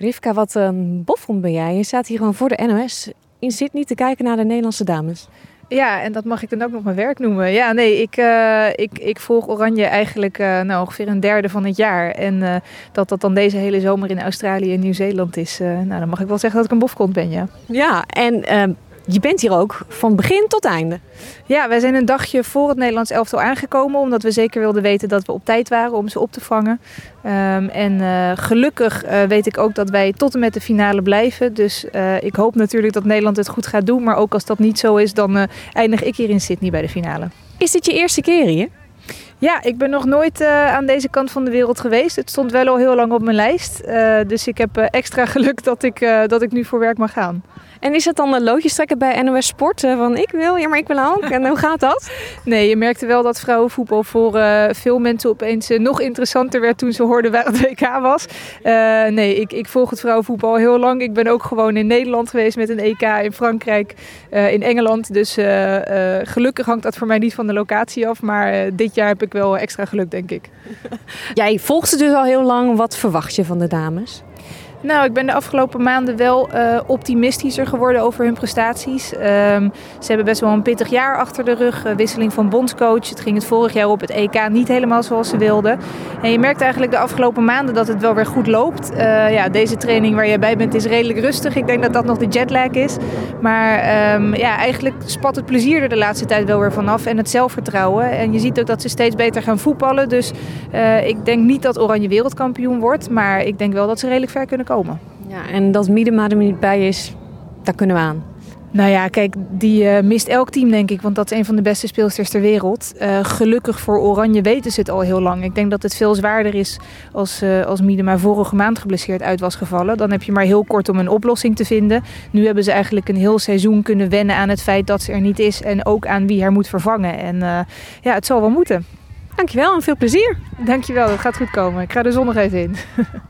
Rivka, wat een bofhond ben jij. Je staat hier gewoon voor de NOS in Sydney te kijken naar de Nederlandse dames. Ja, en dat mag ik dan ook nog mijn werk noemen. Ja, nee, ik, uh, ik, ik volg Oranje eigenlijk uh, nou, ongeveer een derde van het jaar. En uh, dat dat dan deze hele zomer in Australië en Nieuw-Zeeland is, nou, dan mag ik wel zeggen dat ik een bofkont ben, ja. Ja, en ehm, je bent hier ook van begin tot einde. Ja, wij zijn een dagje voor het Nederlands elftal aangekomen. Omdat we zeker wilden weten dat we op tijd waren om ze op te vangen. Um, en uh, gelukkig uh, weet ik ook dat wij tot en met de finale blijven. Dus uh, ik hoop natuurlijk dat Nederland het goed gaat doen. Maar ook als dat niet zo is, dan eindig ik hier in Sydney bij de finale. Is dit je eerste keer hier? Ja, ik ben nog nooit uh, aan deze kant van de wereld geweest. Het stond wel al heel lang op mijn lijst. Uh, dus ik heb uh, extra geluk dat ik, dat ik nu voor werk mag gaan. En is het dan een loodjes trekken bij NOS Sport? Van ik wil, ja maar ik wil ook. En hoe gaat dat? nee, je merkte wel dat vrouwenvoetbal voor veel mensen opeens nog interessanter werd toen ze hoorden waar het WK was. nee, ik, ik volg het vrouwenvoetbal heel lang. Ik ben ook gewoon in Nederland geweest met een EK, in Frankrijk, in Engeland. Dus gelukkig hangt dat voor mij niet van de locatie af. Maar dit jaar heb ik wel extra geluk, denk ik. Jij volgt ze dus al heel lang. Wat verwacht je van de dames? Nou, ik ben de afgelopen maanden wel uh, optimistischer geworden over hun prestaties. Um, ze hebben best wel een pittig jaar achter de rug. Uh, wisseling van bondscoach. Het ging het vorig jaar op het EK niet helemaal zoals ze wilden. En je merkt eigenlijk de afgelopen maanden dat het wel weer goed loopt. Uh, ja, deze training waar jij bij bent is redelijk rustig. Ik denk dat dat nog de jetlag is. Maar um, ja, eigenlijk spat het plezier er de laatste tijd wel weer vanaf. En het zelfvertrouwen. En je ziet ook dat ze steeds beter gaan voetballen. Dus ik denk niet dat Oranje wereldkampioen wordt. Maar ik denk wel dat ze redelijk ver kunnen komen. Ja, en dat Miedema er niet bij is, daar kunnen we aan. Nou ja, kijk, die uh, mist elk team, denk ik. Want dat is een van de beste speelsters ter wereld. Uh, gelukkig voor Oranje weten ze het al heel lang. Ik denk dat het veel zwaarder is als, uh, als Miedema vorige maand geblesseerd uit was gevallen. Dan heb je maar heel kort om een oplossing te vinden. Nu hebben ze eigenlijk een heel seizoen kunnen wennen aan het feit dat ze er niet is. En ook aan wie haar moet vervangen. En ja, het zal wel moeten. Dankjewel en veel plezier. Dankjewel, het gaat goed komen. Ik ga de zon nog even in.